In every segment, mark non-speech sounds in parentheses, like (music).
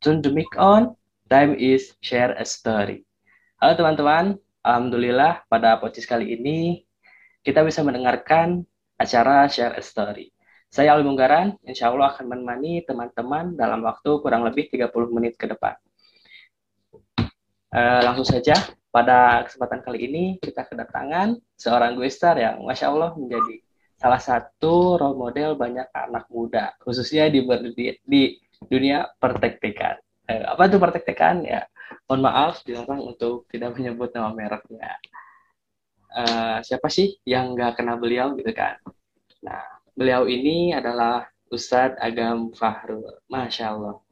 turn the mic on. Time is share a story. Halo teman-teman, Alhamdulillah pada podcast kali ini kita bisa mendengarkan acara share a story. Saya Ali Munggaran, insya Allah akan menemani teman-teman dalam waktu kurang lebih 30 menit ke depan. Uh, langsung saja, pada kesempatan kali ini kita kedatangan seorang gue star yang Masya Allah menjadi salah satu role model banyak anak muda, khususnya di, di, di dunia perteknikan. Eh, apa itu perteknikan? Ya, mohon maaf dilarang untuk tidak menyebut nama mereknya. Uh, siapa sih yang nggak kenal beliau gitu kan? Nah, beliau ini adalah Ustadz Agam Fahrul. Masya Allah.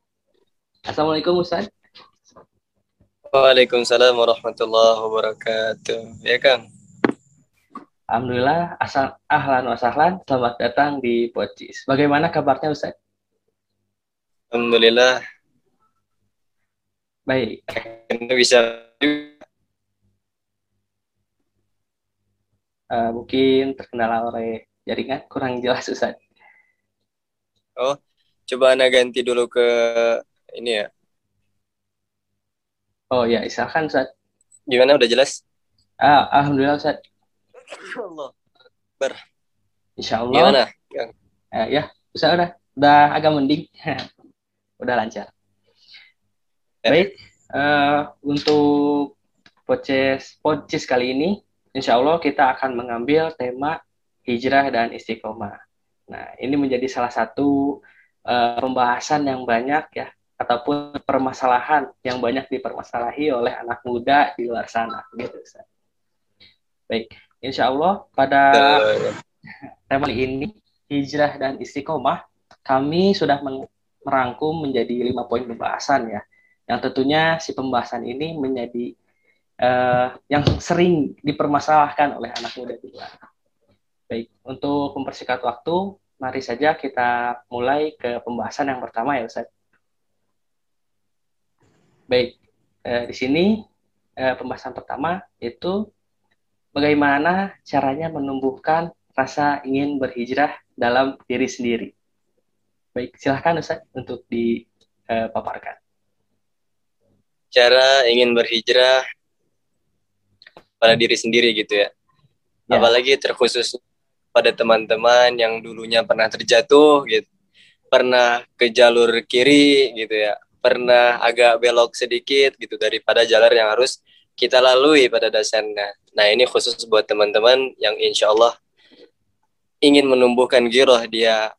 Assalamualaikum Ustadz. Waalaikumsalam warahmatullahi wabarakatuh. Ya Kang. Alhamdulillah, asal ahlan wasahlan, selamat datang di Pocis. Bagaimana kabarnya Ustaz? Alhamdulillah. Baik. Ini bisa uh, mungkin terkendala oleh jaringan kurang jelas Ustaz. Oh, coba Anda ganti dulu ke ini ya. Oh ya, misalkan Ustaz. Gimana udah jelas? Ah, alhamdulillah Ustaz. Allah. Ber. Insya Allah. Gimana? Eh, ya, Ustaz udah, udah agak mending. (laughs) udah lancar. Ya. Baik, uh, untuk podcast podcast kali ini, insya Allah kita akan mengambil tema hijrah dan istiqomah. Nah, ini menjadi salah satu uh, pembahasan yang banyak ya, ataupun permasalahan yang banyak dipermasalahi oleh anak muda di luar sana, gitu. Baik, insya Allah pada (laughs) tema ini hijrah dan istiqomah kami sudah merangkum menjadi lima poin pembahasan ya. Yang tentunya si pembahasan ini menjadi uh, yang sering dipermasalahkan oleh anak muda juga. Baik, untuk mempersingkat waktu, mari saja kita mulai ke pembahasan yang pertama ya Ustaz. Baik, uh, di sini uh, pembahasan pertama yaitu bagaimana caranya menumbuhkan rasa ingin berhijrah dalam diri sendiri. Baik, silahkan Ustaz untuk dipaparkan. Cara ingin berhijrah pada diri sendiri gitu ya. ya. Apalagi terkhusus pada teman-teman yang dulunya pernah terjatuh gitu. Pernah ke jalur kiri gitu ya. Pernah agak belok sedikit gitu daripada jalur yang harus kita lalui pada dasarnya. Nah ini khusus buat teman-teman yang insya Allah ingin menumbuhkan giroh dia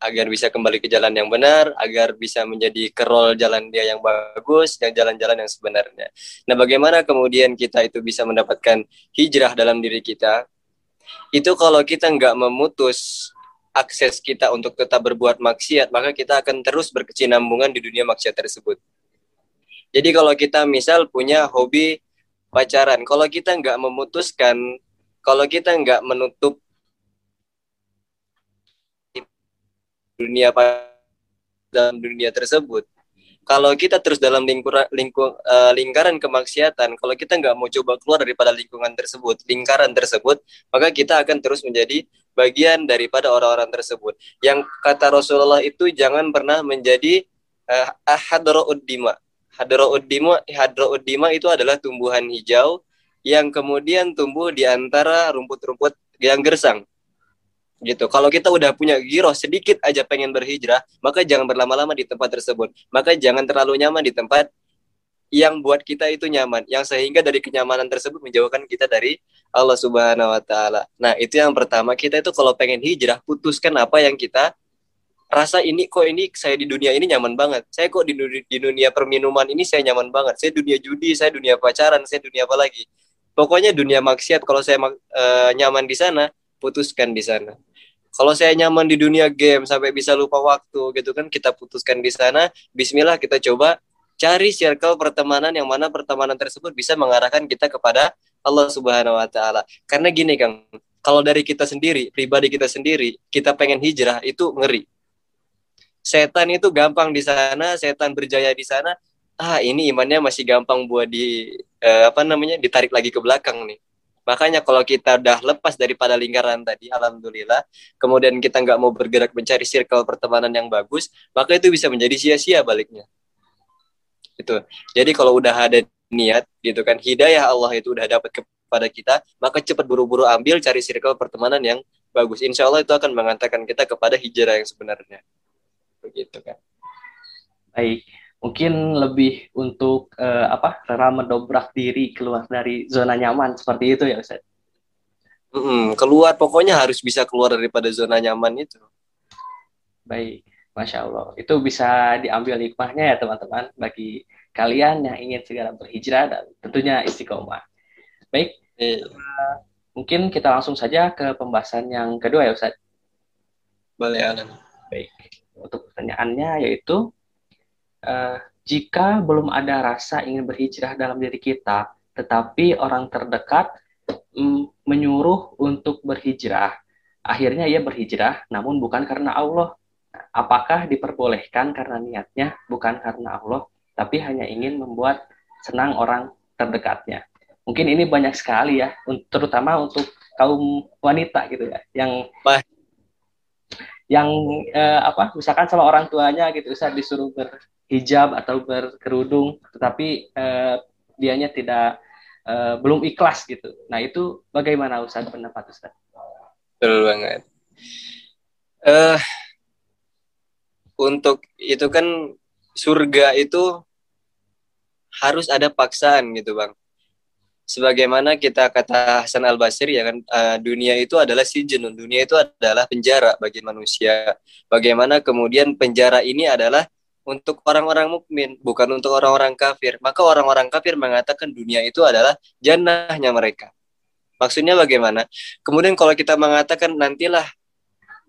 agar bisa kembali ke jalan yang benar, agar bisa menjadi kerol jalan dia yang bagus, yang jalan-jalan yang sebenarnya. Nah, bagaimana kemudian kita itu bisa mendapatkan hijrah dalam diri kita? Itu kalau kita nggak memutus akses kita untuk tetap berbuat maksiat, maka kita akan terus berkesinambungan di dunia maksiat tersebut. Jadi kalau kita misal punya hobi pacaran, kalau kita nggak memutuskan, kalau kita nggak menutup dunia dalam dunia tersebut. Kalau kita terus dalam lingkuran lingkung uh, lingkaran kemaksiatan kalau kita nggak mau coba keluar daripada lingkungan tersebut lingkaran tersebut maka kita akan terus menjadi bagian daripada orang-orang tersebut. Yang kata Rasulullah itu jangan pernah menjadi uh, eh, hadrouddima hadrouddima hadrouddima itu adalah tumbuhan hijau yang kemudian tumbuh di antara rumput-rumput yang gersang gitu. Kalau kita udah punya giroh sedikit aja pengen berhijrah, maka jangan berlama-lama di tempat tersebut. Maka jangan terlalu nyaman di tempat yang buat kita itu nyaman, yang sehingga dari kenyamanan tersebut menjauhkan kita dari Allah Subhanahu wa taala. Nah, itu yang pertama, kita itu kalau pengen hijrah, putuskan apa yang kita rasa ini kok ini saya di dunia ini nyaman banget. Saya kok di dunia, di dunia perminuman ini saya nyaman banget. Saya dunia judi, saya dunia pacaran, saya dunia apa lagi. Pokoknya dunia maksiat kalau saya uh, nyaman di sana, putuskan di sana kalau saya nyaman di dunia game sampai bisa lupa waktu gitu kan kita putuskan di sana. Bismillah kita coba cari circle pertemanan yang mana pertemanan tersebut bisa mengarahkan kita kepada Allah Subhanahu Wa Taala. Karena gini kang kalau dari kita sendiri pribadi kita sendiri kita pengen hijrah itu ngeri. Setan itu gampang di sana setan berjaya di sana. Ah ini imannya masih gampang buat di eh, apa namanya ditarik lagi ke belakang nih Makanya kalau kita udah lepas daripada lingkaran tadi, alhamdulillah, kemudian kita nggak mau bergerak mencari circle pertemanan yang bagus, maka itu bisa menjadi sia-sia baliknya. Itu. Jadi kalau udah ada niat gitu kan, hidayah Allah itu udah dapat kepada kita, maka cepat buru-buru ambil cari circle pertemanan yang bagus. Insya Allah itu akan mengantarkan kita kepada hijrah yang sebenarnya. Begitu kan. Baik, mungkin lebih untuk uh, apa? Rela mendobrak diri keluar dari zona nyaman seperti itu ya Ustaz. Mm -mm, keluar pokoknya harus bisa keluar daripada zona nyaman itu. Baik, masya Allah. Itu bisa diambil hikmahnya ya teman-teman bagi kalian yang ingin segera berhijrah dan tentunya istiqomah. Baik, eh. uh, mungkin kita langsung saja ke pembahasan yang kedua ya Ustaz. Boleh, Alan. Baik, untuk pertanyaannya yaitu uh, jika belum ada rasa ingin berhijrah dalam diri kita, tetapi orang terdekat um, menyuruh untuk berhijrah, akhirnya ia berhijrah, namun bukan karena Allah. Apakah diperbolehkan karena niatnya bukan karena Allah, tapi hanya ingin membuat senang orang terdekatnya? mungkin ini banyak sekali ya terutama untuk kaum wanita gitu ya yang Bah. Yang eh, apa misalkan sama orang tuanya gitu Ustaz disuruh berhijab atau berkerudung tetapi eh, dianya tidak eh, belum ikhlas gitu. Nah itu bagaimana Ustaz pendapat Ustaz betul banget. Uh, untuk itu kan surga itu harus ada paksaan gitu bang sebagaimana kita kata Hasan Al Basri ya kan uh, dunia itu adalah si jenun dunia itu adalah penjara bagi manusia. Bagaimana kemudian penjara ini adalah untuk orang-orang mukmin bukan untuk orang-orang kafir. Maka orang-orang kafir mengatakan dunia itu adalah jannahnya mereka. Maksudnya bagaimana? Kemudian kalau kita mengatakan nantilah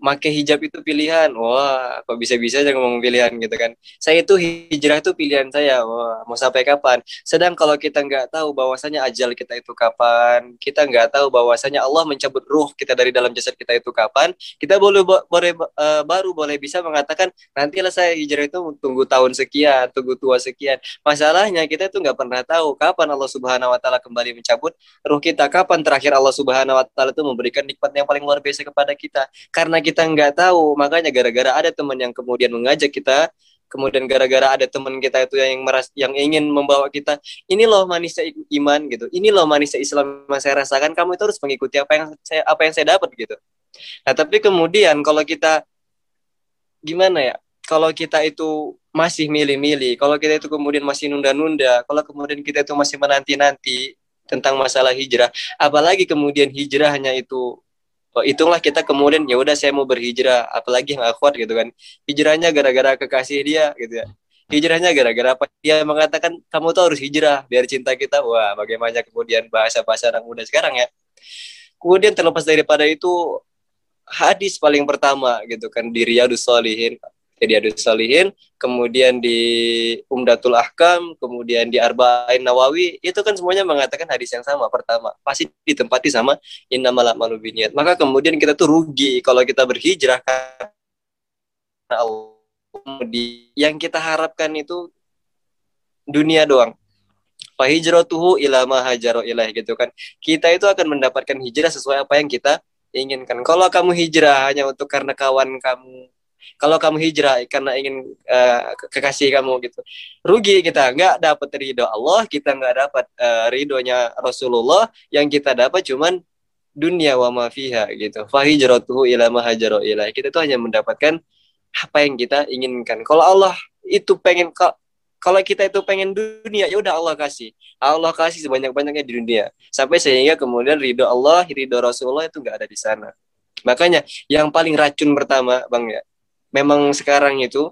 make hijab itu pilihan. Wah, kok bisa-bisa aja ngomong pilihan gitu kan. Saya itu hijrah itu pilihan saya. Wah, mau sampai kapan? Sedang kalau kita nggak tahu bahwasanya ajal kita itu kapan, kita nggak tahu bahwasanya Allah mencabut ruh kita dari dalam jasad kita itu kapan, kita boleh boleh uh, baru boleh bisa mengatakan nantilah saya hijrah itu tunggu tahun sekian, tunggu tua sekian. Masalahnya kita itu nggak pernah tahu kapan Allah Subhanahu wa taala kembali mencabut ruh kita, kapan terakhir Allah Subhanahu wa taala itu memberikan nikmat yang paling luar biasa kepada kita. Karena kita kita nggak tahu. Makanya gara-gara ada teman yang kemudian mengajak kita kemudian gara-gara ada teman kita itu yang meras yang ingin membawa kita ini loh manisnya iman gitu. Ini loh manisnya Islam yang saya rasakan. Kamu itu harus mengikuti apa yang saya apa yang saya dapat gitu. Nah tapi kemudian kalau kita gimana ya kalau kita itu masih milih-milih kalau kita itu kemudian masih nunda-nunda kalau kemudian kita itu masih menanti-nanti tentang masalah hijrah apalagi kemudian hijrahnya itu oh, itulah kita kemudian ya udah saya mau berhijrah apalagi yang akhwat gitu kan. Hijrahnya gara-gara kekasih dia gitu ya. Hijrahnya gara-gara apa? Dia mengatakan kamu tuh harus hijrah biar cinta kita. Wah bagaimana kemudian bahasa-bahasa anak muda sekarang ya. Kemudian terlepas daripada itu hadis paling pertama gitu kan di Riyadus Solihin ada Salihin, kemudian di Umdatul Ahkam, kemudian di Arba'in Nawawi, itu kan semuanya mengatakan hadis yang sama. Pertama, pasti ditempati sama innamal biniat. Maka kemudian kita tuh rugi kalau kita berhijrah Allah. Yang kita harapkan itu dunia doang. Fahijratuhu ila ma ilaih gitu kan. Kita itu akan mendapatkan hijrah sesuai apa yang kita inginkan. Kalau kamu hijrah hanya untuk karena kawan kamu kalau kamu hijrah karena ingin uh, kekasih kamu gitu rugi kita. Nggak dapat ridho Allah kita nggak dapat uh, ridhonya Rasulullah. Yang kita dapat cuman dunia wa ma fiha gitu. Fahijratuhu ila ma ila kita tuh hanya mendapatkan apa yang kita inginkan. Kalau Allah itu pengen kalau kita itu pengen dunia ya udah Allah kasih. Allah kasih sebanyak banyaknya di dunia. Sampai sehingga kemudian ridho Allah ridho Rasulullah itu nggak ada di sana. Makanya yang paling racun pertama bang ya memang sekarang itu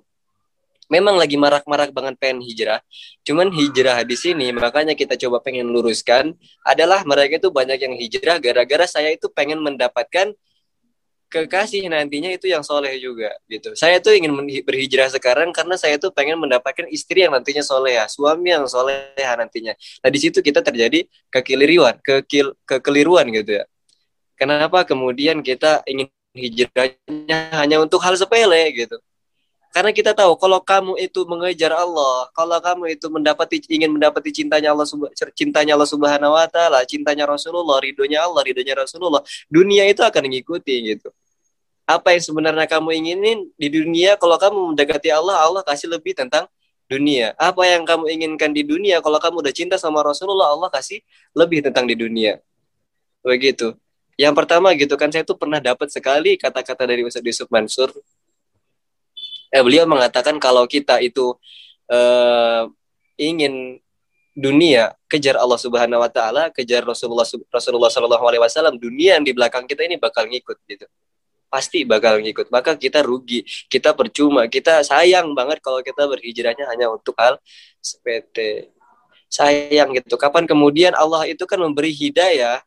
memang lagi marak-marak banget pengen hijrah. Cuman hijrah di sini makanya kita coba pengen luruskan adalah mereka itu banyak yang hijrah gara-gara saya itu pengen mendapatkan kekasih nantinya itu yang soleh juga gitu. Saya tuh ingin berhijrah sekarang karena saya tuh pengen mendapatkan istri yang nantinya soleh, suami yang soleh nantinya. Nah di situ kita terjadi kekeliruan, kekil, kekeliruan gitu ya. Kenapa kemudian kita ingin hijrahnya hanya untuk hal sepele gitu. Karena kita tahu kalau kamu itu mengejar Allah, kalau kamu itu mendapati ingin mendapati cintanya Allah cintanya Allah Subhanahu wa taala, cintanya Rasulullah, ridhonya Allah, ridhonya Rasulullah, dunia itu akan mengikuti gitu. Apa yang sebenarnya kamu inginin di dunia kalau kamu mendekati Allah, Allah kasih lebih tentang dunia. Apa yang kamu inginkan di dunia? Kalau kamu udah cinta sama Rasulullah, Allah kasih lebih tentang di dunia. Begitu. Yang pertama gitu kan saya tuh pernah dapat sekali kata-kata dari Ustaz Yusuf Mansur. Eh, beliau mengatakan kalau kita itu eh, ingin dunia, kejar Allah Subhanahu wa taala, kejar Rasulullah Rasulullah sallallahu alaihi wasallam, dunia yang di belakang kita ini bakal ngikut gitu. Pasti bakal ngikut. Maka kita rugi, kita percuma, kita sayang banget kalau kita berhijrahnya hanya untuk hal sepete. Sayang gitu. Kapan kemudian Allah itu kan memberi hidayah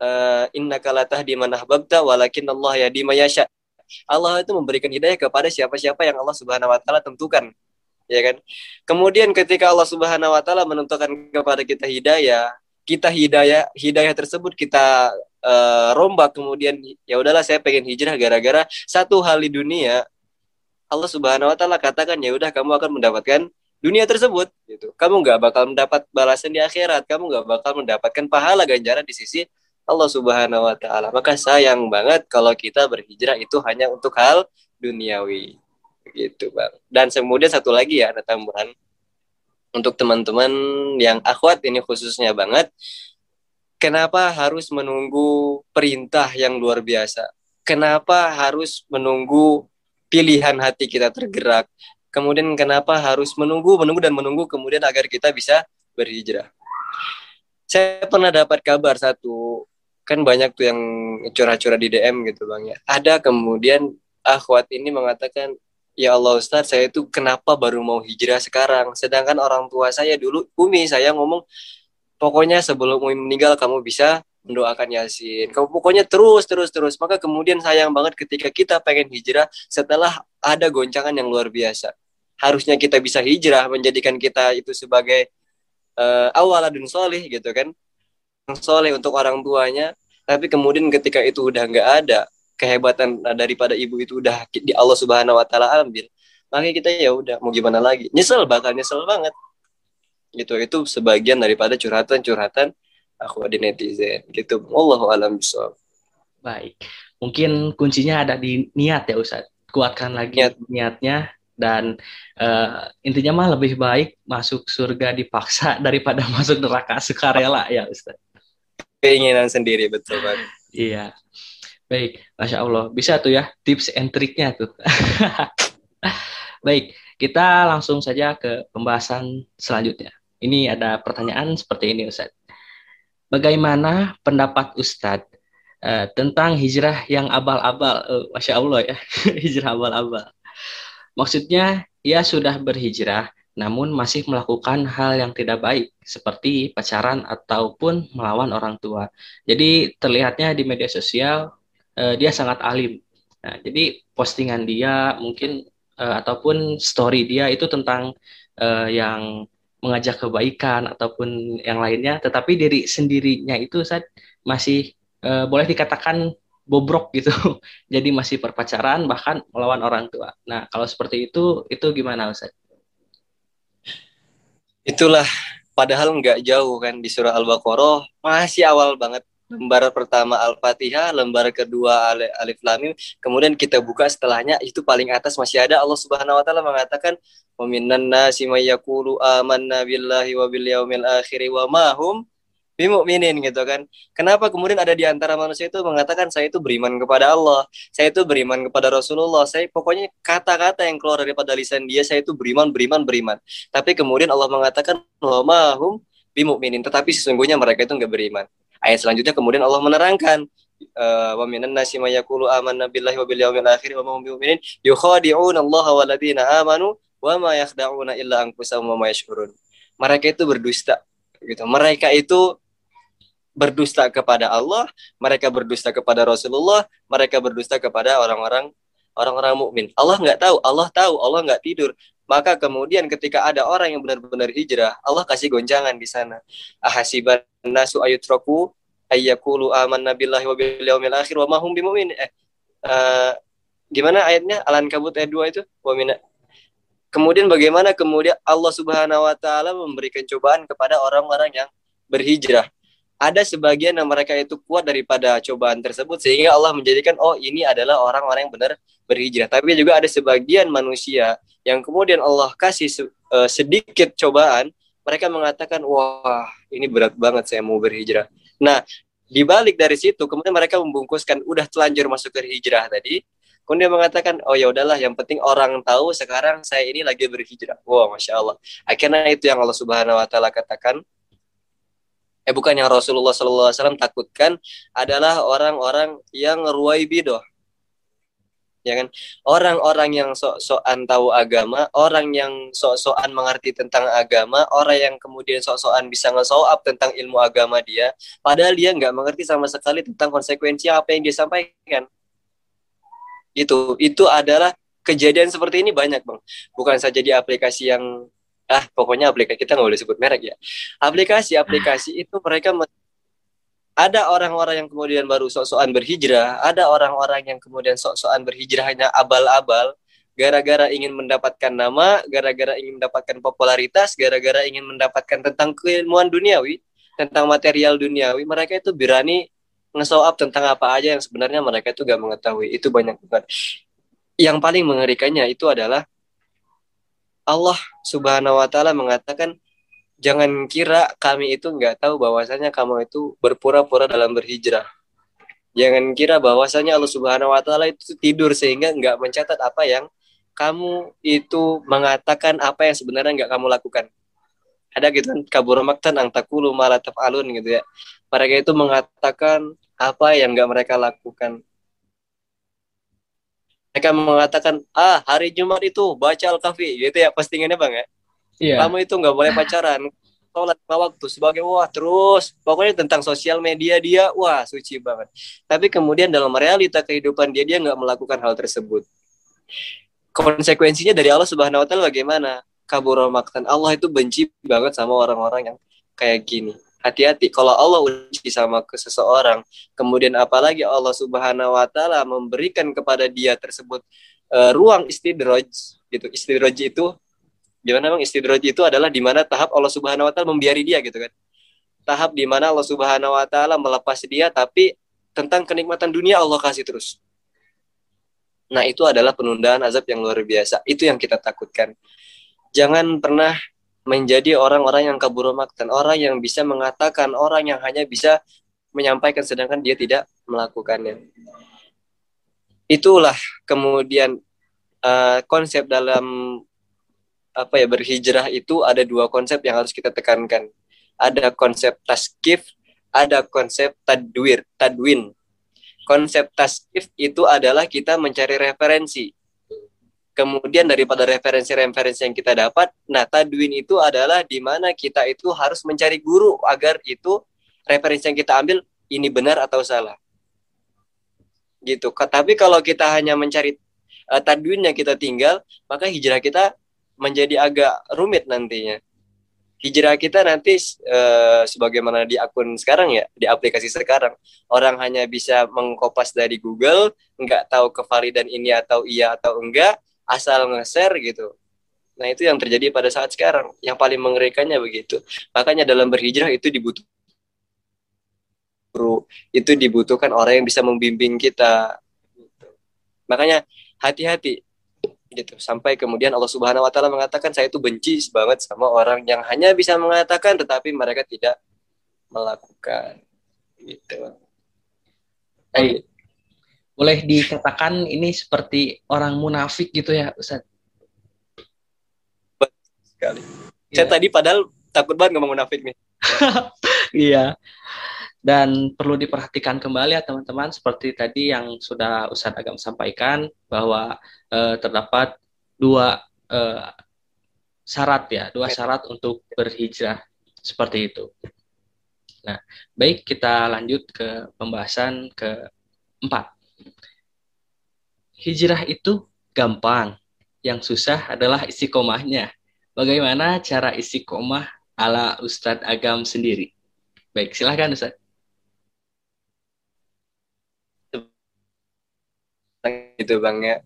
uh, innaka la tahdi man ahbabta walakin Allah yahdi mayasya. Allah itu memberikan hidayah kepada siapa-siapa yang Allah Subhanahu wa taala tentukan. Ya kan? Kemudian ketika Allah Subhanahu wa taala menentukan kepada kita hidayah, kita hidayah hidayah tersebut kita uh, rombak kemudian ya udahlah saya pengen hijrah gara-gara satu hal di dunia Allah Subhanahu wa taala katakan ya udah kamu akan mendapatkan dunia tersebut gitu. Kamu nggak bakal mendapat balasan di akhirat, kamu nggak bakal mendapatkan pahala ganjaran di sisi Allah Subhanahu wa taala. Maka sayang banget kalau kita berhijrah itu hanya untuk hal duniawi. Gitu, Bang. Dan kemudian satu lagi ya ada tambahan untuk teman-teman yang akhwat ini khususnya banget. Kenapa harus menunggu perintah yang luar biasa? Kenapa harus menunggu pilihan hati kita tergerak? Kemudian kenapa harus menunggu, menunggu dan menunggu kemudian agar kita bisa berhijrah? Saya pernah dapat kabar satu kan banyak tuh yang curah-curah di DM gitu bang ya. Ada kemudian akhwat ini mengatakan ya Allah Ustaz saya itu kenapa baru mau hijrah sekarang? Sedangkan orang tua saya dulu Umi saya ngomong pokoknya sebelum Umi meninggal kamu bisa mendoakan Yasin. Kamu pokoknya terus terus terus. Maka kemudian sayang banget ketika kita pengen hijrah setelah ada goncangan yang luar biasa. Harusnya kita bisa hijrah menjadikan kita itu sebagai uh, awaladun solih gitu kan soleh untuk orang tuanya tapi kemudian ketika itu udah nggak ada kehebatan daripada ibu itu udah di Allah Subhanahu Wa Taala ambil makanya kita ya udah mau gimana lagi? Nyesel bakal nyesel banget. Gitu itu sebagian daripada curhatan-curhatan aku di netizen. Gitu Allah alam bisa baik mungkin kuncinya ada di niat ya Ustaz kuatkan lagi niat. niatnya dan uh, intinya mah lebih baik masuk surga dipaksa (laughs) daripada masuk neraka sukarela ya Ustaz keinginan sendiri betul banget iya. Baik masya allah. Bisa tuh ya tips and triknya tuh. (laughs) Baik kita langsung saja ke pembahasan selanjutnya. Ini ada pertanyaan seperti ini Ustadz. Bagaimana pendapat Ustadz uh, tentang hijrah yang abal-abal? Uh, masya allah ya (laughs) hijrah abal-abal. Maksudnya ia sudah berhijrah namun masih melakukan hal yang tidak baik seperti pacaran ataupun melawan orang tua. Jadi terlihatnya di media sosial uh, dia sangat alim. Nah, jadi postingan dia mungkin uh, ataupun story dia itu tentang uh, yang mengajak kebaikan ataupun yang lainnya, tetapi diri sendirinya itu saat masih uh, boleh dikatakan bobrok gitu. (laughs) Jadi masih perpacaran bahkan melawan orang tua. Nah, kalau seperti itu itu gimana Ustaz? Itulah padahal nggak jauh kan di surah Al-Baqarah masih awal banget. Lembar pertama Al-Fatihah, lembar kedua Alif Lam kemudian kita buka setelahnya itu paling atas masih ada. Allah Subhanahu wa taala mengatakan wa minan nasi may yaqulu amanna wa bil yaumil akhir wa ma hum bimukminin gitu kan. Kenapa kemudian ada di antara manusia itu mengatakan saya itu beriman kepada Allah, saya itu beriman kepada Rasulullah, saya pokoknya kata-kata yang keluar daripada lisan dia saya itu beriman, beriman, beriman. Tapi kemudian Allah mengatakan wa mahum bimukminin, tetapi sesungguhnya mereka itu enggak beriman. Ayat selanjutnya kemudian Allah menerangkan eh, wa minan nasi may yaqulu amanna billahi wa akhir wa hum yukhadi'una Allah waladina amanu wa ma yakhda'una illa anfusahum wa. Mereka itu berdusta gitu. Mereka itu berdusta kepada Allah, mereka berdusta kepada Rasulullah, mereka berdusta kepada orang-orang orang-orang mukmin. Allah nggak tahu, Allah tahu, Allah nggak tidur. Maka kemudian ketika ada orang yang benar-benar hijrah, Allah kasih gonjangan di sana. Ahasiban nasu ayutraku ayyakulu amanna billahi wa bil yaumil akhir wa mahum bimumin. Eh, uh, gimana ayatnya? Alan kabut ayat 2 itu? Wa mina Kemudian bagaimana kemudian Allah Subhanahu wa taala memberikan cobaan kepada orang-orang yang berhijrah ada sebagian yang mereka itu kuat daripada cobaan tersebut sehingga Allah menjadikan oh ini adalah orang-orang yang benar berhijrah. Tapi juga ada sebagian manusia yang kemudian Allah kasih uh, sedikit cobaan, mereka mengatakan, wah ini berat banget saya mau berhijrah. Nah, dibalik dari situ, kemudian mereka membungkuskan, udah telanjur masuk ke hijrah tadi, kemudian mengatakan, oh ya udahlah, yang penting orang tahu sekarang saya ini lagi berhijrah. Wow, masya Allah. Akhirnya itu yang Allah Subhanahu Wa Taala katakan, eh bukan yang Rasulullah SAW takutkan adalah orang-orang yang ruwai bidoh. Ya kan? Orang-orang yang sok-sokan tahu agama orang yang sok-sokan mengerti tentang agama orang yang kemudian sok-sokan bisa nge up tentang ilmu agama dia padahal dia nggak mengerti sama sekali tentang konsekuensi apa yang dia sampaikan. Itu itu adalah kejadian seperti ini banyak bang. Bukan saja di aplikasi yang ah pokoknya aplikasi kita nggak boleh sebut merek ya aplikasi-aplikasi itu mereka ada orang-orang yang kemudian baru sok-sokan berhijrah, ada orang-orang yang kemudian sok-sokan berhijrah hanya abal-abal, gara-gara ingin mendapatkan nama, gara-gara ingin mendapatkan popularitas, gara-gara ingin mendapatkan tentang keilmuan duniawi, tentang material duniawi, mereka itu berani nge up tentang apa aja yang sebenarnya mereka itu gak mengetahui. Itu banyak banget. Yang paling mengerikannya itu adalah Allah Subhanahu wa taala mengatakan jangan kira kami itu nggak tahu bahwasanya kamu itu berpura-pura dalam berhijrah. Jangan kira bahwasanya Allah Subhanahu wa taala itu tidur sehingga nggak mencatat apa yang kamu itu mengatakan apa yang sebenarnya nggak kamu lakukan. Ada gitu kan kabur maktan ang takulu malah alun gitu ya. Mereka itu mengatakan apa yang nggak mereka lakukan. Mereka mengatakan, ah hari Jumat itu baca Al-Kahfi, gitu ya postingannya bang ya? Yeah. kamu itu nggak boleh pacaran. Sholat lima waktu sebagai wah terus. Pokoknya tentang sosial media dia wah suci banget. Tapi kemudian dalam realita kehidupan dia dia nggak melakukan hal tersebut. Konsekuensinya dari Allah Subhanahu Wa Taala bagaimana? Kabur maktan Allah itu benci banget sama orang-orang yang kayak gini hati-hati kalau Allah uji sama ke seseorang kemudian apalagi Allah Subhanahu wa taala memberikan kepada dia tersebut uh, ruang istidraj gitu istidraj itu Gimana bang istidraj itu adalah di mana tahap Allah Subhanahu wa taala membiari dia gitu kan. Tahap di mana Allah Subhanahu wa taala melepas dia tapi tentang kenikmatan dunia Allah kasih terus. Nah, itu adalah penundaan azab yang luar biasa. Itu yang kita takutkan. Jangan pernah menjadi orang-orang yang kabur dan orang yang bisa mengatakan, orang yang hanya bisa menyampaikan sedangkan dia tidak melakukannya. Itulah kemudian uh, konsep dalam apa ya berhijrah itu ada dua konsep yang harus kita tekankan. Ada konsep taskif, ada konsep tadwir, tadwin. Konsep taskif itu adalah kita mencari referensi. Kemudian daripada referensi-referensi yang kita dapat, nah tadwin itu adalah di mana kita itu harus mencari guru agar itu referensi yang kita ambil ini benar atau salah. Gitu. Tapi kalau kita hanya mencari uh, tadwin yang kita tinggal, maka hijrah kita menjadi agak rumit nantinya. Hijrah kita nanti uh, sebagaimana di akun sekarang ya, di aplikasi sekarang, orang hanya bisa mengkopas dari Google, nggak tahu kevalidan ini atau iya atau enggak, asal nge-share gitu. Nah itu yang terjadi pada saat sekarang. Yang paling mengerikannya begitu. Makanya dalam berhijrah itu dibutuhkan itu dibutuhkan orang yang bisa membimbing kita. Makanya hati-hati gitu sampai kemudian Allah Subhanahu wa taala mengatakan saya itu benci banget sama orang yang hanya bisa mengatakan tetapi mereka tidak melakukan gitu. Boleh dikatakan ini seperti orang munafik gitu ya Ustaz. Sekali. Ya. Saya tadi padahal takut banget ngomong munafik nih. (laughs) Iya. Dan perlu diperhatikan kembali ya teman-teman seperti tadi yang sudah Ustadz Agam sampaikan bahwa eh, terdapat dua eh, syarat ya, dua syarat untuk berhijrah seperti itu. Nah, baik kita lanjut ke pembahasan keempat. Hijrah itu gampang, yang susah adalah istiqomahnya. Bagaimana cara istiqomah ala Ustadz Agam sendiri? Baik, silahkan Ustadz. gitu bang ya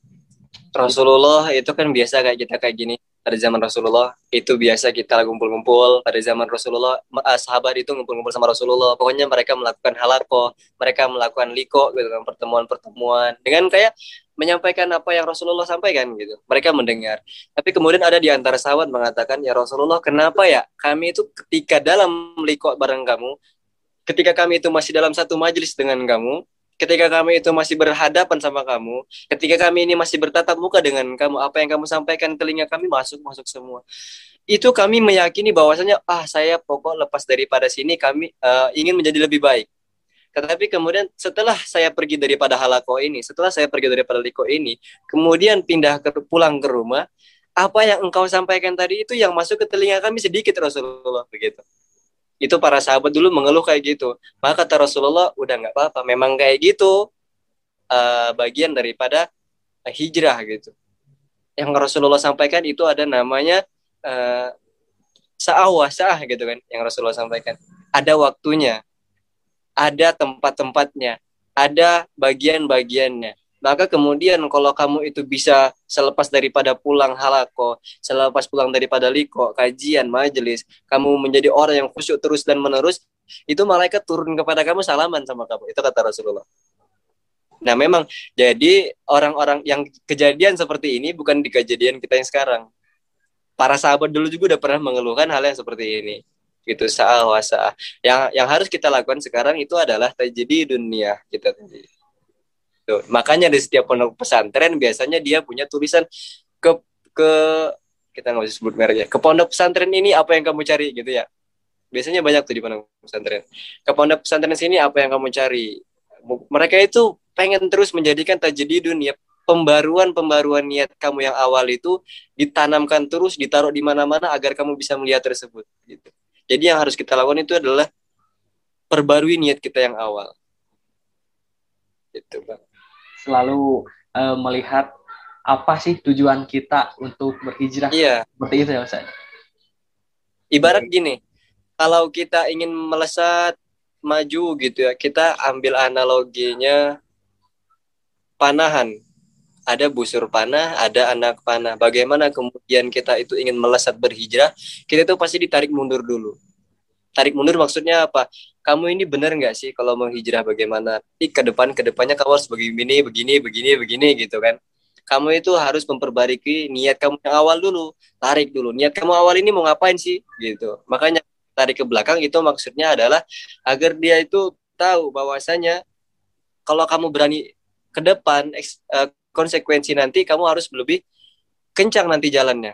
Rasulullah itu kan biasa kayak kita kayak gini pada zaman Rasulullah itu biasa kita ngumpul-ngumpul. Pada zaman Rasulullah uh, sahabat itu ngumpul-ngumpul sama Rasulullah. Pokoknya mereka melakukan halako mereka melakukan liko gitu kan pertemuan-pertemuan. Dengan kayak menyampaikan apa yang Rasulullah sampaikan gitu. Mereka mendengar. Tapi kemudian ada di antara sahabat mengatakan ya Rasulullah kenapa ya kami itu ketika dalam liko bareng kamu ketika kami itu masih dalam satu majelis dengan kamu ketika kami itu masih berhadapan sama kamu, ketika kami ini masih bertatap muka dengan kamu, apa yang kamu sampaikan telinga kami masuk masuk semua. Itu kami meyakini bahwasanya ah saya pokok lepas daripada sini kami uh, ingin menjadi lebih baik. Tetapi kemudian setelah saya pergi daripada halako ini, setelah saya pergi daripada liko ini, kemudian pindah ke pulang ke rumah, apa yang engkau sampaikan tadi itu yang masuk ke telinga kami sedikit Rasulullah begitu itu para sahabat dulu mengeluh kayak gitu. Maka kata Rasulullah udah nggak apa-apa memang kayak gitu. Uh, bagian daripada uh, hijrah gitu. Yang Rasulullah sampaikan itu ada namanya uh, sa'ah sa'ah gitu kan yang Rasulullah sampaikan. Ada waktunya ada tempat-tempatnya ada bagian-bagiannya maka kemudian kalau kamu itu bisa selepas daripada pulang halako, selepas pulang daripada liko, kajian, majelis, kamu menjadi orang yang khusyuk terus dan menerus, itu malaikat turun kepada kamu salaman sama kamu. Itu kata Rasulullah. Nah memang jadi orang-orang yang kejadian seperti ini bukan di kejadian kita yang sekarang. Para sahabat dulu juga udah pernah mengeluhkan hal yang seperti ini gitu sa'ah wasa yang yang harus kita lakukan sekarang itu adalah terjadi dunia kita tadi Tuh. Makanya di setiap pondok pesantren biasanya dia punya tulisan ke ke kita nggak usah sebut mereknya. Ke pondok pesantren ini apa yang kamu cari gitu ya. Biasanya banyak tuh di pondok pesantren. Ke pondok pesantren sini apa yang kamu cari. Mereka itu pengen terus menjadikan terjadi dunia pembaruan-pembaruan niat kamu yang awal itu ditanamkan terus, ditaruh di mana-mana agar kamu bisa melihat tersebut. Gitu. Jadi yang harus kita lakukan itu adalah perbarui niat kita yang awal. Itu bang selalu uh, melihat apa sih tujuan kita untuk berhijrah. Iya. Seperti itu ya Ustaz. Ibarat gini, kalau kita ingin melesat maju gitu ya, kita ambil analoginya panahan. Ada busur panah, ada anak panah. Bagaimana kemudian kita itu ingin melesat berhijrah, kita itu pasti ditarik mundur dulu tarik mundur maksudnya apa kamu ini benar nggak sih kalau mau hijrah bagaimana? Tapi ke depan ke depannya kamu harus begini begini begini begini gitu kan? Kamu itu harus memperbaiki niat kamu yang awal dulu. Tarik dulu niat kamu awal ini mau ngapain sih? Gitu. Makanya tarik ke belakang itu maksudnya adalah agar dia itu tahu bahwasanya kalau kamu berani ke depan uh, konsekuensi nanti kamu harus lebih kencang nanti jalannya.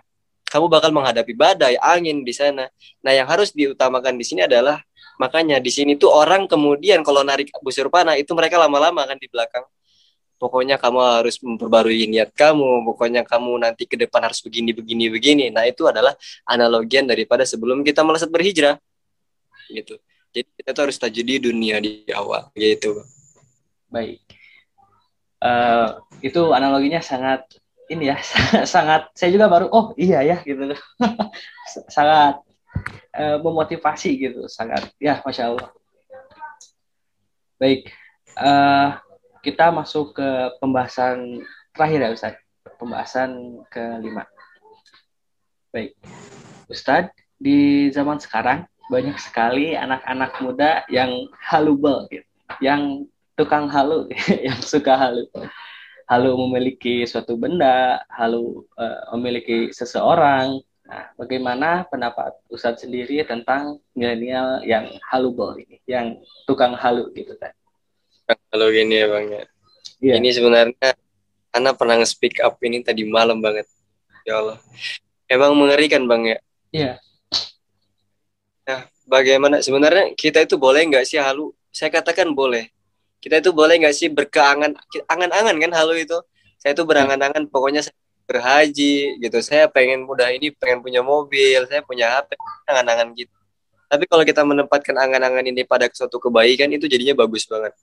Kamu bakal menghadapi badai, angin di sana. Nah, yang harus diutamakan di sini adalah makanya di sini tuh orang kemudian kalau narik busur panah itu mereka lama-lama kan di belakang. Pokoknya kamu harus memperbarui niat kamu, pokoknya kamu nanti ke depan harus begini begini begini. Nah, itu adalah analogian daripada sebelum kita melesat berhijrah. Gitu. Jadi kita tuh harus tajudi dunia di awal gitu. Baik. Uh, itu analoginya sangat ini ya (laughs) sangat saya juga baru oh iya ya gitu (laughs) sangat uh, memotivasi gitu sangat. Ya masya allah. Baik. Uh, kita masuk ke pembahasan terakhir ya Ustaz. Pembahasan kelima. Baik. Ustadz di zaman sekarang banyak sekali anak-anak muda yang halubel gitu. Yang tukang halu (laughs) yang suka halu. Halu memiliki suatu benda, halu uh, memiliki seseorang. Nah, bagaimana pendapat Ustadz sendiri tentang milenial yang halubel ini, yang tukang halu gitu kan? Kalau gini ya bang ya. Yeah. Ini sebenarnya Ana pernah speak up ini tadi malam banget. Ya Allah. Emang mengerikan bang ya. Iya. Yeah. Nah, bagaimana sebenarnya kita itu boleh nggak sih halu? Saya katakan boleh kita itu boleh nggak sih berkeangan angan-angan kan halo itu saya itu berangan-angan pokoknya saya berhaji gitu saya pengen mudah ini pengen punya mobil saya punya HP angan-angan gitu tapi kalau kita menempatkan angan-angan ini pada suatu kebaikan itu jadinya bagus banget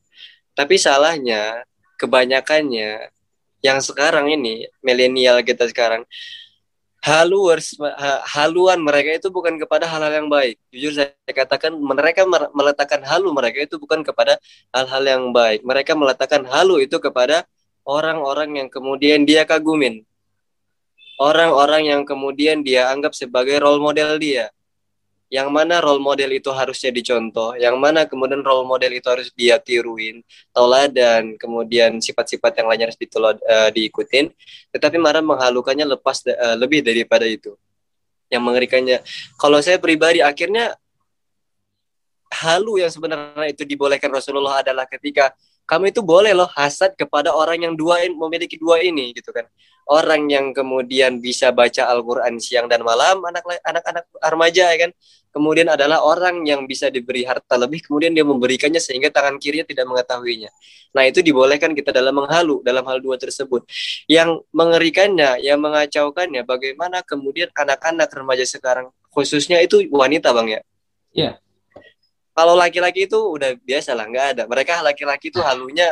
tapi salahnya kebanyakannya yang sekarang ini milenial kita sekarang haluers haluan mereka itu bukan kepada hal-hal yang baik. Jujur saya katakan mereka meletakkan halu mereka itu bukan kepada hal-hal yang baik. Mereka meletakkan halu itu kepada orang-orang yang kemudian dia kagumin. Orang-orang yang kemudian dia anggap sebagai role model dia. Yang mana role model itu harusnya dicontoh, yang mana kemudian role model itu harus dia tiruin, dan kemudian sifat-sifat yang lainnya harus ditolad, uh, diikutin, tetapi marah menghalukannya lepas uh, lebih daripada itu. Yang mengerikannya, kalau saya pribadi akhirnya halu yang sebenarnya itu dibolehkan Rasulullah adalah ketika kamu itu boleh loh hasad kepada orang yang dua memiliki dua ini gitu kan orang yang kemudian bisa baca Al-Quran siang dan malam anak anak remaja ya kan? Kemudian adalah orang yang bisa diberi harta lebih kemudian dia memberikannya sehingga tangan kirinya tidak mengetahuinya. Nah itu dibolehkan kita dalam menghalu dalam hal dua tersebut. Yang mengerikannya yang mengacaukannya bagaimana kemudian anak-anak remaja sekarang khususnya itu wanita bang ya? Iya yeah kalau laki-laki itu udah biasa lah nggak ada. Mereka laki-laki itu halunya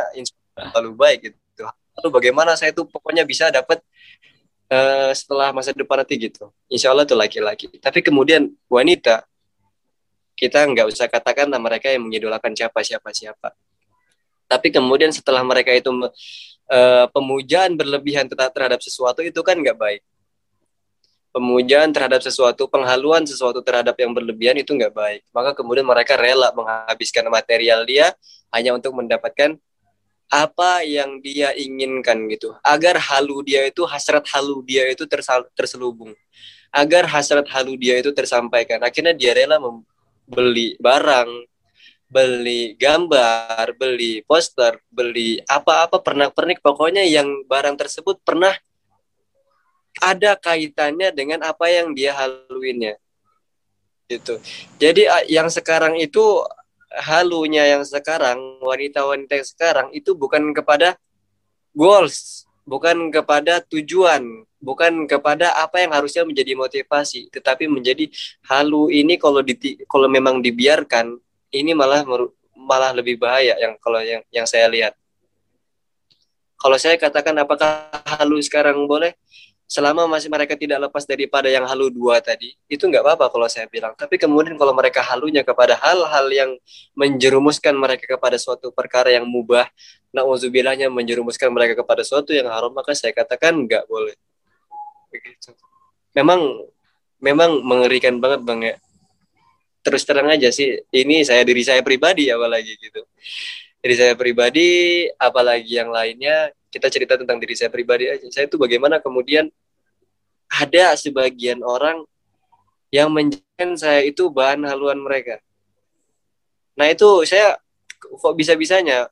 selalu baik gitu lalu bagaimana saya tuh pokoknya bisa dapat uh, setelah masa depan nanti gitu. Insya Allah tuh laki-laki. Tapi kemudian wanita kita nggak usah katakan lah mereka yang mengidolakan siapa siapa siapa. Tapi kemudian setelah mereka itu uh, pemujaan berlebihan terhadap sesuatu itu kan nggak baik. Pemujaan terhadap sesuatu, penghaluan sesuatu terhadap yang berlebihan itu nggak baik. Maka kemudian mereka rela menghabiskan material dia hanya untuk mendapatkan apa yang dia inginkan gitu. Agar halu dia itu, hasrat halu dia itu terselubung. Agar hasrat halu dia itu tersampaikan. Akhirnya dia rela membeli barang, beli gambar, beli poster, beli apa-apa pernak-pernik. Pokoknya yang barang tersebut pernah ada kaitannya dengan apa yang dia haluinnya gitu jadi yang sekarang itu halunya yang sekarang wanita-wanita yang sekarang itu bukan kepada goals bukan kepada tujuan bukan kepada apa yang harusnya menjadi motivasi tetapi menjadi halu ini kalau di kalau memang dibiarkan ini malah malah lebih bahaya yang kalau yang yang saya lihat. Kalau saya katakan apakah halu sekarang boleh selama masih mereka tidak lepas daripada yang halu dua tadi itu nggak apa-apa kalau saya bilang. Tapi kemudian kalau mereka halunya kepada hal-hal yang menjerumuskan mereka kepada suatu perkara yang mubah naudzubillahnya menjerumuskan mereka kepada suatu yang haram maka saya katakan nggak boleh. Begitu. Memang memang mengerikan banget bang ya. Terus terang aja sih ini saya diri saya pribadi apalagi gitu diri saya pribadi apalagi yang lainnya kita cerita tentang diri saya pribadi aja. Saya itu bagaimana kemudian ada sebagian orang yang menjadikan saya itu bahan haluan mereka. Nah itu saya kok bisa-bisanya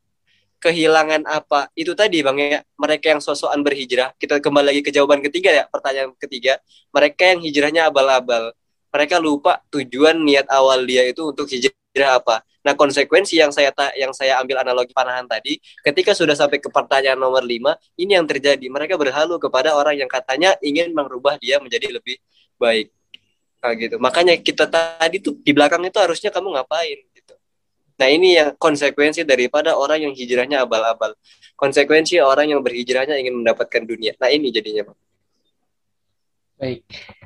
kehilangan apa? Itu tadi bang ya. Mereka yang sosokan berhijrah. Kita kembali lagi ke jawaban ketiga ya pertanyaan ketiga. Mereka yang hijrahnya abal-abal. Mereka lupa tujuan niat awal dia itu untuk hijrah apa Nah, konsekuensi yang saya ta yang saya ambil analogi panahan tadi, ketika sudah sampai ke pertanyaan nomor 5, ini yang terjadi. Mereka berhalu kepada orang yang katanya ingin merubah dia menjadi lebih baik. Nah, gitu. Makanya kita tadi tuh di belakang itu harusnya kamu ngapain gitu. Nah, ini yang konsekuensi daripada orang yang hijrahnya abal-abal. Konsekuensi orang yang berhijrahnya ingin mendapatkan dunia. Nah, ini jadinya, Pak. Baik.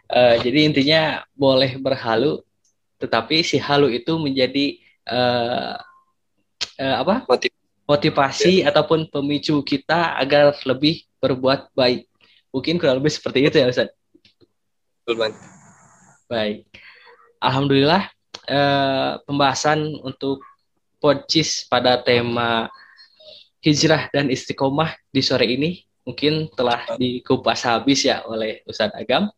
Uh, jadi intinya boleh berhalu tetapi si halu itu menjadi uh, uh, apa Motiv motivasi ya. ataupun pemicu kita agar lebih berbuat baik. Mungkin kurang lebih seperti itu ya Ustaz. Baik. Alhamdulillah uh, pembahasan untuk podcis pada tema hijrah dan istiqomah di sore ini mungkin telah dikupas habis ya oleh Ustadz Agam.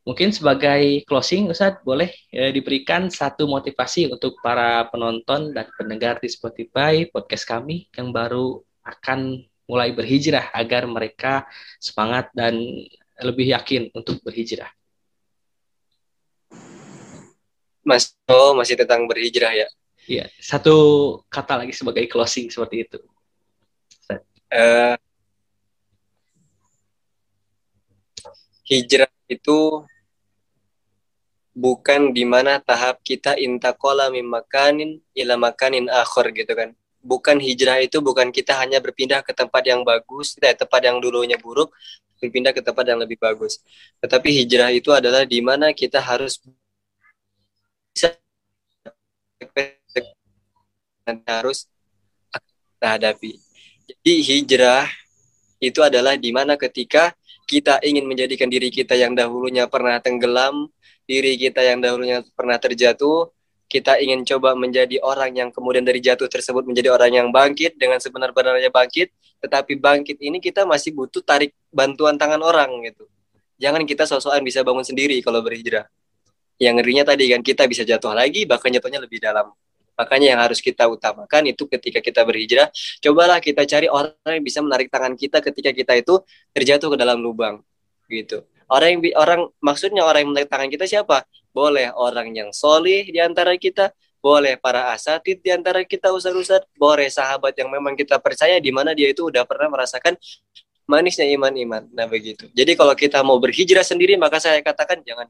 Mungkin sebagai closing, Ustadz, boleh ya, diberikan satu motivasi untuk para penonton dan pendengar di Spotify podcast kami yang baru akan mulai berhijrah agar mereka semangat dan lebih yakin untuk berhijrah. Mas, oh masih tentang berhijrah ya? Iya, satu kata lagi sebagai closing seperti itu. Uh, hijrah itu bukan di mana tahap kita intakola mimakanin ila makanin akhir gitu kan. Bukan hijrah itu bukan kita hanya berpindah ke tempat yang bagus, tidak tempat yang dulunya buruk, berpindah ke tempat yang lebih bagus. Tetapi hijrah itu adalah di mana kita harus bisa harus hadapi. Jadi hijrah itu adalah di mana ketika kita ingin menjadikan diri kita yang dahulunya pernah tenggelam, diri kita yang dahulunya pernah terjatuh, kita ingin coba menjadi orang yang kemudian dari jatuh tersebut menjadi orang yang bangkit dengan sebenar-benarnya bangkit, tetapi bangkit ini kita masih butuh tarik bantuan tangan orang gitu. Jangan kita sosokan bisa bangun sendiri kalau berhijrah. Yang ngerinya tadi kan kita bisa jatuh lagi bahkan jatuhnya lebih dalam. Makanya yang harus kita utamakan itu ketika kita berhijrah, cobalah kita cari orang yang bisa menarik tangan kita ketika kita itu terjatuh ke dalam lubang. Gitu. Orang yang orang maksudnya orang yang menarik tangan kita siapa? Boleh orang yang solih di antara kita, boleh para asatid di antara kita usah-usah, boleh sahabat yang memang kita percaya di mana dia itu udah pernah merasakan manisnya iman-iman. Nah begitu. Jadi kalau kita mau berhijrah sendiri maka saya katakan jangan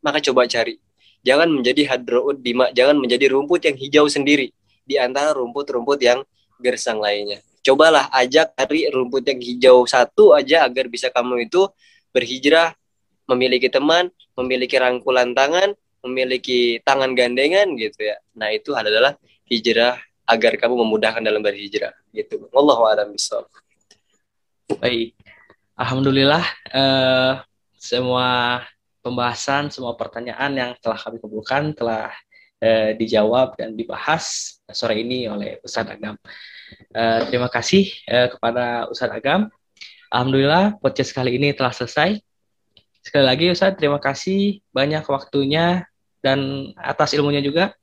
maka coba cari jangan menjadi hadroud dima, jangan menjadi rumput yang hijau sendiri di antara rumput-rumput yang gersang lainnya. Cobalah ajak cari rumput yang hijau satu aja agar bisa kamu itu berhijrah, memiliki teman, memiliki rangkulan tangan, memiliki tangan gandengan gitu ya. Nah, itu adalah hijrah agar kamu memudahkan dalam berhijrah gitu. Wallahu a'lam. Baik. Alhamdulillah uh, semua pembahasan semua pertanyaan yang telah kami kumpulkan telah eh, dijawab dan dibahas sore ini oleh Ustadz Agam. Eh, terima kasih eh, kepada Ustadz Agam. Alhamdulillah podcast kali ini telah selesai. Sekali lagi Ustadz, terima kasih banyak waktunya dan atas ilmunya juga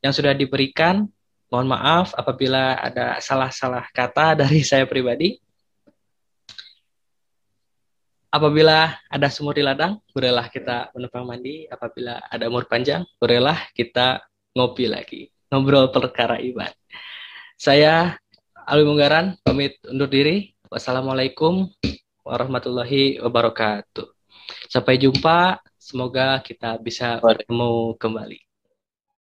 yang sudah diberikan. Mohon maaf apabila ada salah-salah kata (laughs) dari saya pribadi. Apabila ada sumur di ladang, bolehlah kita menumpang mandi. Apabila ada umur panjang, bolehlah kita ngopi lagi. Ngobrol perkara ibadah. Saya Alwi Munggaran, pamit undur diri. Wassalamualaikum warahmatullahi wabarakatuh. Sampai jumpa. Semoga kita bisa bertemu kembali.